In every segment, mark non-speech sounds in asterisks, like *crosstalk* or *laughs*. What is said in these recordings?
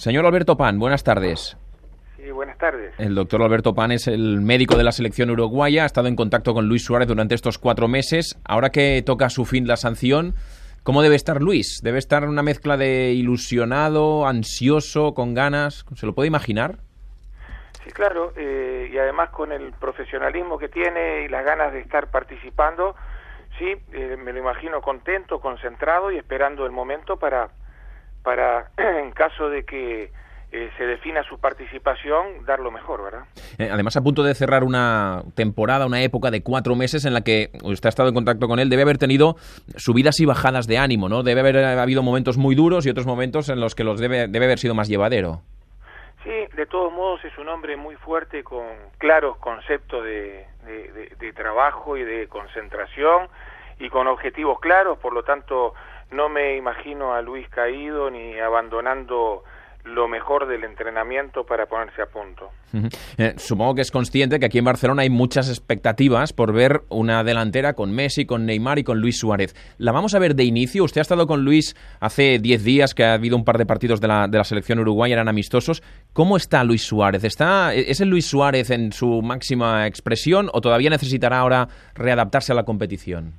Señor Alberto Pan, buenas tardes. Sí, buenas tardes. El doctor Alberto Pan es el médico de la selección uruguaya, ha estado en contacto con Luis Suárez durante estos cuatro meses. Ahora que toca a su fin la sanción, ¿cómo debe estar Luis? ¿Debe estar una mezcla de ilusionado, ansioso, con ganas? ¿Se lo puede imaginar? Sí, claro, eh, y además con el profesionalismo que tiene y las ganas de estar participando, sí, eh, me lo imagino contento, concentrado y esperando el momento para, para *clears throat* en caso de que eh, se defina su participación, dar lo mejor, ¿verdad? además, a punto de cerrar una temporada, una época de cuatro meses en la que usted ha estado en contacto con él, debe haber tenido subidas y bajadas de ánimo, ¿no? Debe haber habido momentos muy duros y otros momentos en los que los debe, debe haber sido más llevadero. Sí, de todos modos es un hombre muy fuerte con claros conceptos de, de, trabajo y de concentración y con objetivos claros, por lo tanto no me imagino a Luis caído ni abandonando lo mejor del entrenamiento para ponerse a punto. Eh, supongo que es consciente que aquí en Barcelona hay muchas expectativas por ver una delantera con Messi, con Neymar y con Luis Suárez. ¿La vamos a ver de inicio? Usted ha estado con Luis hace 10 días que ha habido un par de partidos de la, de la selección uruguaya, eran amistosos. ¿Cómo está Luis Suárez? ¿Está, ¿Es el Luis Suárez en su máxima expresión o todavía necesitará ahora readaptarse a la competición?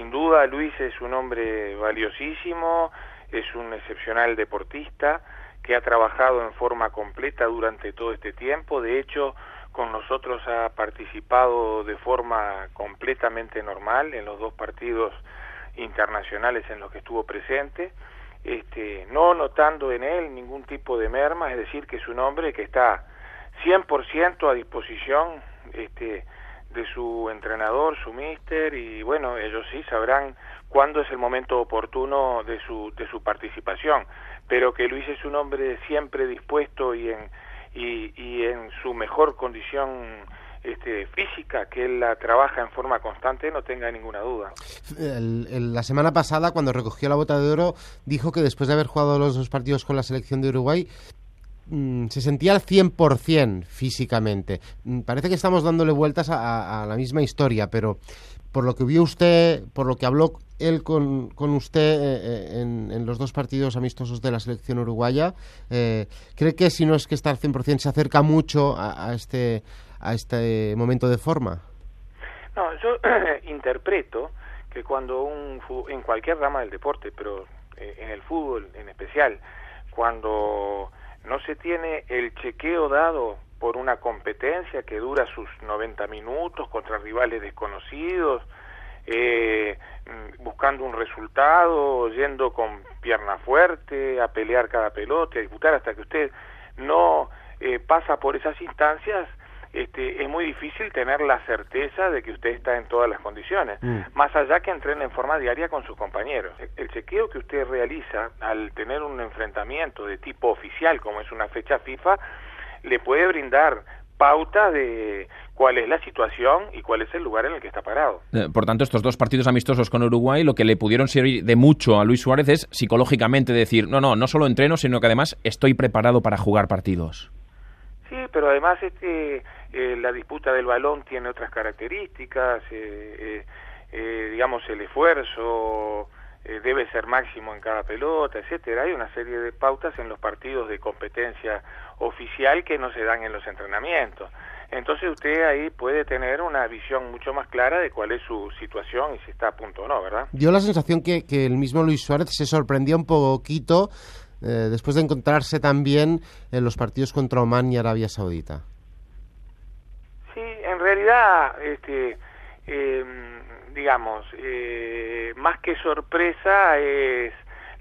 Sin duda, Luis es un hombre valiosísimo, es un excepcional deportista que ha trabajado en forma completa durante todo este tiempo. De hecho, con nosotros ha participado de forma completamente normal en los dos partidos internacionales en los que estuvo presente, este, no notando en él ningún tipo de merma, es decir, que es un hombre que está 100% a disposición este, de su entrenador, su mister, y bueno, ellos sí sabrán cuándo es el momento oportuno de su, de su participación pero que Luis es un hombre siempre dispuesto y en, y, en su mejor condición este, física, que él la trabaja en forma constante, no tenga ninguna duda. la semana pasada, cuando recogió la bota de oro, dijo que después de haber jugado los dos partidos con la selección de Uruguay, mm, se sentía al 100% físicamente. Mm, parece que estamos dándole vueltas a, la misma historia, pero por lo que vio usted, por lo que habló él con, con usted eh, eh, en, los dos partidos amistosos de la selección uruguaya, eh, ¿cree que si no es que está al 100% se acerca mucho a, este, a este momento de forma? No, yo *clears throat* interpreto que cuando un en cualquier rama del deporte, pero en el fútbol en especial, cuando se tiene el chequeo dado por una competencia que dura sus 90 minutos contra rivales desconocidos, eh, mm, buscando un resultado, yendo con pierna fuerte, a pelear cada pelota, a disputar hasta que usted no eh, pasa por esas instancias, este, es muy difícil tener la certeza de que usted está en todas las condiciones, mm. más allá que entrene en forma diaria con sus compañeros. El chequeo que usted realiza al tener un enfrentamiento de tipo oficial, como es una fecha FIFA, le puede brindar pauta de cuál es la situación y cuál es el lugar en el que está parado. Eh, por tanto, estos dos partidos amistosos con Uruguay lo que le pudieron servir de mucho a Luis Suárez es psicológicamente decir, no, no, no solo entreno, sino que además estoy preparado para jugar partidos. Sí, pero además este, eh, la disputa del balón tiene otras características, eh, digamos el esfuerzo, debe ser máximo en cada pelota, etcétera. Hay una serie de pautas en los partidos de competencia oficial que no se dan en los entrenamientos. Entonces usted ahí puede tener una visión mucho más clara de cuál es su situación y si está a punto o no, ¿verdad? Dio la sensación que, que el mismo Luis Suárez se sorprendió un poquito eh, después de encontrarse también en los partidos contra Oman y Arabia Saudita. Sí, en realidad, este, em, digamos, eh, más que sorpresa es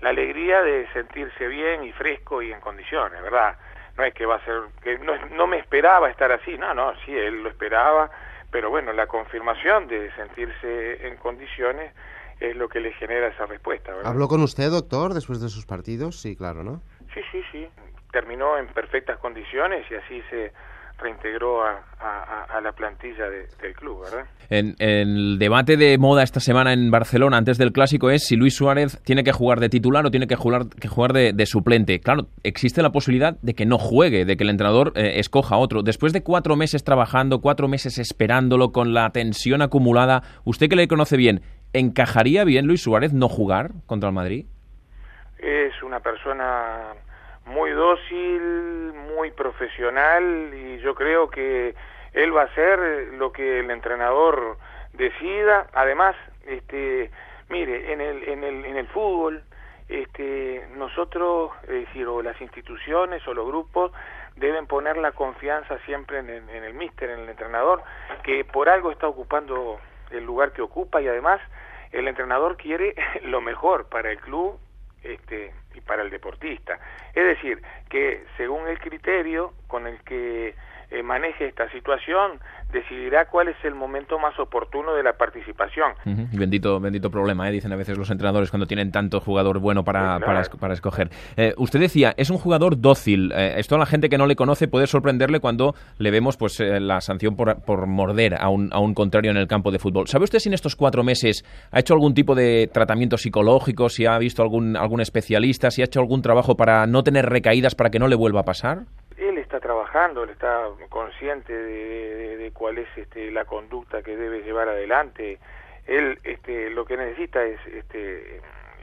la alegría de sentirse bien y fresco y en condiciones, ¿verdad? no es que va a ser, que no, no me esperaba estar así, no, no, sí, él lo esperaba, pero bueno, la confirmación de sentirse en condiciones es lo que le genera esa respuesta. ¿verdad? ¿Habló con usted, doctor, después de sus partidos? Sí, claro, ¿no? Sí, sí, sí. Terminó en perfectas condiciones y así se reintegró a, la plantilla del club, ¿verdad? En, el debate de moda esta semana en Barcelona antes del clásico es si Luis Suárez tiene que jugar de titular o tiene que jugar, que jugar de, suplente. Claro, existe la posibilidad de que no juegue, de que el entrenador eh, escoja otro. Después de cuatro meses trabajando, cuatro meses esperándolo con la tensión acumulada, usted que le conoce bien, ¿encajaría bien Luis Suárez no jugar contra el Madrid? Es una persona muy dócil, muy profesional y yo creo que él va a hacer lo que el entrenador decida. Además, este, mire, en el, en el, en el fútbol, este, nosotros, es decir, o las instituciones o los grupos deben poner la confianza siempre en, en, el míster, en el entrenador, que por algo está ocupando el lugar que ocupa y además el entrenador quiere *laughs* lo mejor para el club este, y para el deportista. Es decir, que según el criterio con el que eh, maneje esta situación, decidirá cuál es el momento más oportuno de la participación. Bendito, bendito problema, ¿eh? dicen a veces los entrenadores cuando tienen tanto jugador bueno para, para, escoger. Eh, usted decía, es un jugador dócil. esto a la gente que no le conoce puede sorprenderle cuando le vemos pues la sanción por, por morder a un, a un contrario en el campo de fútbol. ¿Sabe usted si en estos cuatro meses ha hecho algún tipo de tratamiento psicológico, si ha visto algún, algún especialista, si ha hecho algún trabajo para no tener recaídas, para que no le vuelva a pasar? Trabajando, él está consciente de, cuál es este, la conducta que debe llevar adelante. Él este, lo que necesita es este,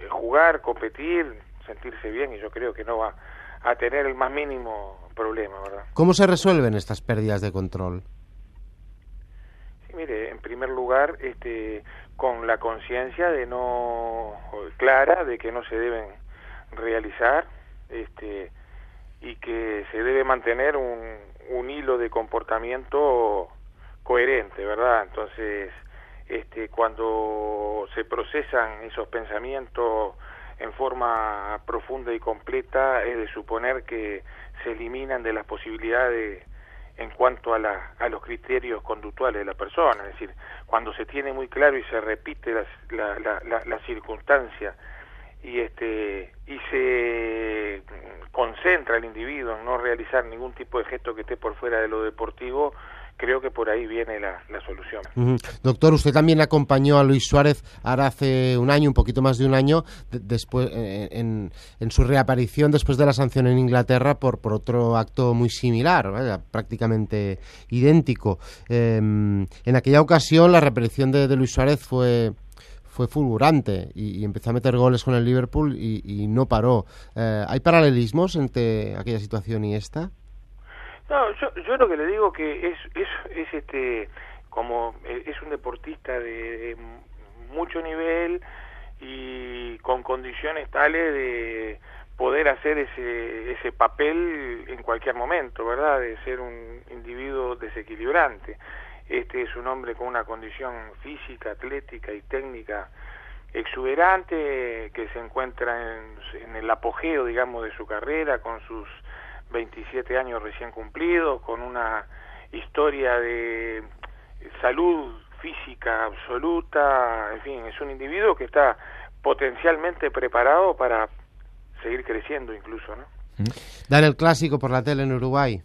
jugar, competir, sentirse bien y yo creo que no va a tener el más mínimo problema, ¿verdad? ¿Cómo se resuelven estas pérdidas de control? Sí, mire, en primer lugar, este, con la conciencia de no clara de que no se deben realizar, este, y que se debe mantener un, un hilo de comportamiento coherente, ¿verdad? Entonces, este, cuando se procesan esos pensamientos en forma profunda y completa, es de suponer que se eliminan de las posibilidades en cuanto a, la, a los criterios conductuales de la persona, es decir, cuando se tiene muy claro y se repite la, la, la, la circunstancia y este y se concentra el individuo en no realizar ningún tipo de gesto que esté por fuera de lo deportivo, creo que por ahí viene la, solución. Doctor, usted también acompañó a Luis Suárez ahora hace un año, un poquito más de un año, después eh, en, en, su reaparición después de la sanción en Inglaterra por, por otro acto muy similar, prácticamente idéntico. Em, en aquella ocasión la reaparición de Luis Suárez fue fue fulgurante y, empezó a meter goles con el Liverpool y, no paró. Eh, ¿Hay paralelismos entre aquella situación y esta? No, yo, yo lo que le digo que es, es, es este como eh, es un deportista de, mucho nivel y con condiciones tales de poder hacer ese, ese papel en cualquier momento, ¿verdad? De ser un individuo desequilibrante. Este es un hombre con una condición física, atlética y técnica exuberante que se encuentra en, el apogeo, digamos, de su carrera con sus 27 años recién cumplidos, con una historia de salud física absoluta, en fin, es un individuo que está potencialmente preparado para seguir creciendo incluso, ¿no? Dar el clásico por la tele en Uruguay.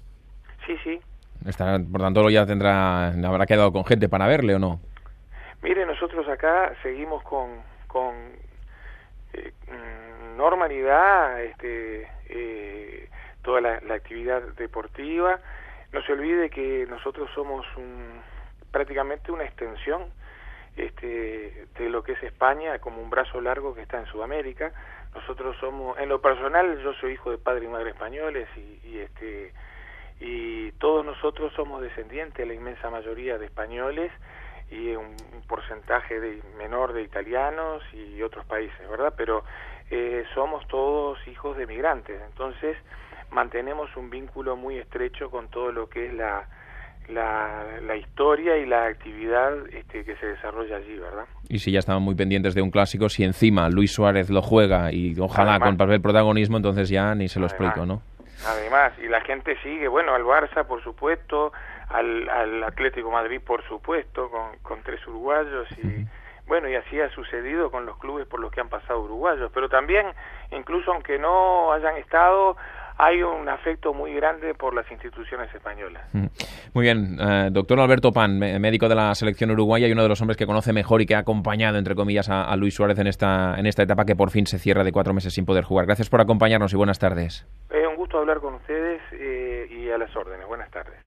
Sí, sí, Por tanto, ya tendrá, habrá quedado con gente para verle o no. Mire, nosotros acá seguimos con, con eh, mm, normalidad este, eh, toda la, actividad deportiva. No se olvide que nosotros somos un, prácticamente una extensión este, de lo que es España, como un brazo largo que está en Sudamérica. Nosotros somos, en lo personal, yo soy hijo de padre y madre españoles y, y este y todos nosotros somos descendientes, la inmensa mayoría de españoles y un, porcentaje de, menor de italianos y otros países, ¿verdad? Pero eh, somos todos hijos de migrantes, entonces mantenemos un vínculo muy estrecho con todo lo que es la, la, historia y la actividad este, que se desarrolla allí, ¿verdad? Y si ya estaban muy pendientes de un clásico, si encima Luis Suárez lo juega y ojalá con papel protagonismo, entonces ya ni se lo explico, ¿no? Además, y la gente sigue, bueno, al Barça, por supuesto, al, al Atlético Madrid, por supuesto, con, con tres uruguayos y... Bueno, y así ha sucedido con los clubes por los que han pasado uruguayos, pero también, incluso aunque no hayan estado, hay un afecto muy grande por las instituciones españolas. Muy bien, eh, doctor Alberto Pan, médico de la selección uruguaya y uno de los hombres que conoce mejor y que ha acompañado, entre comillas, a, Luis Suárez en esta, en esta etapa que por fin se cierra de cuatro meses sin poder jugar. Gracias por acompañarnos y buenas tardes. Es un gusto hablar con ustedes eh, y a las órdenes. Buenas tardes.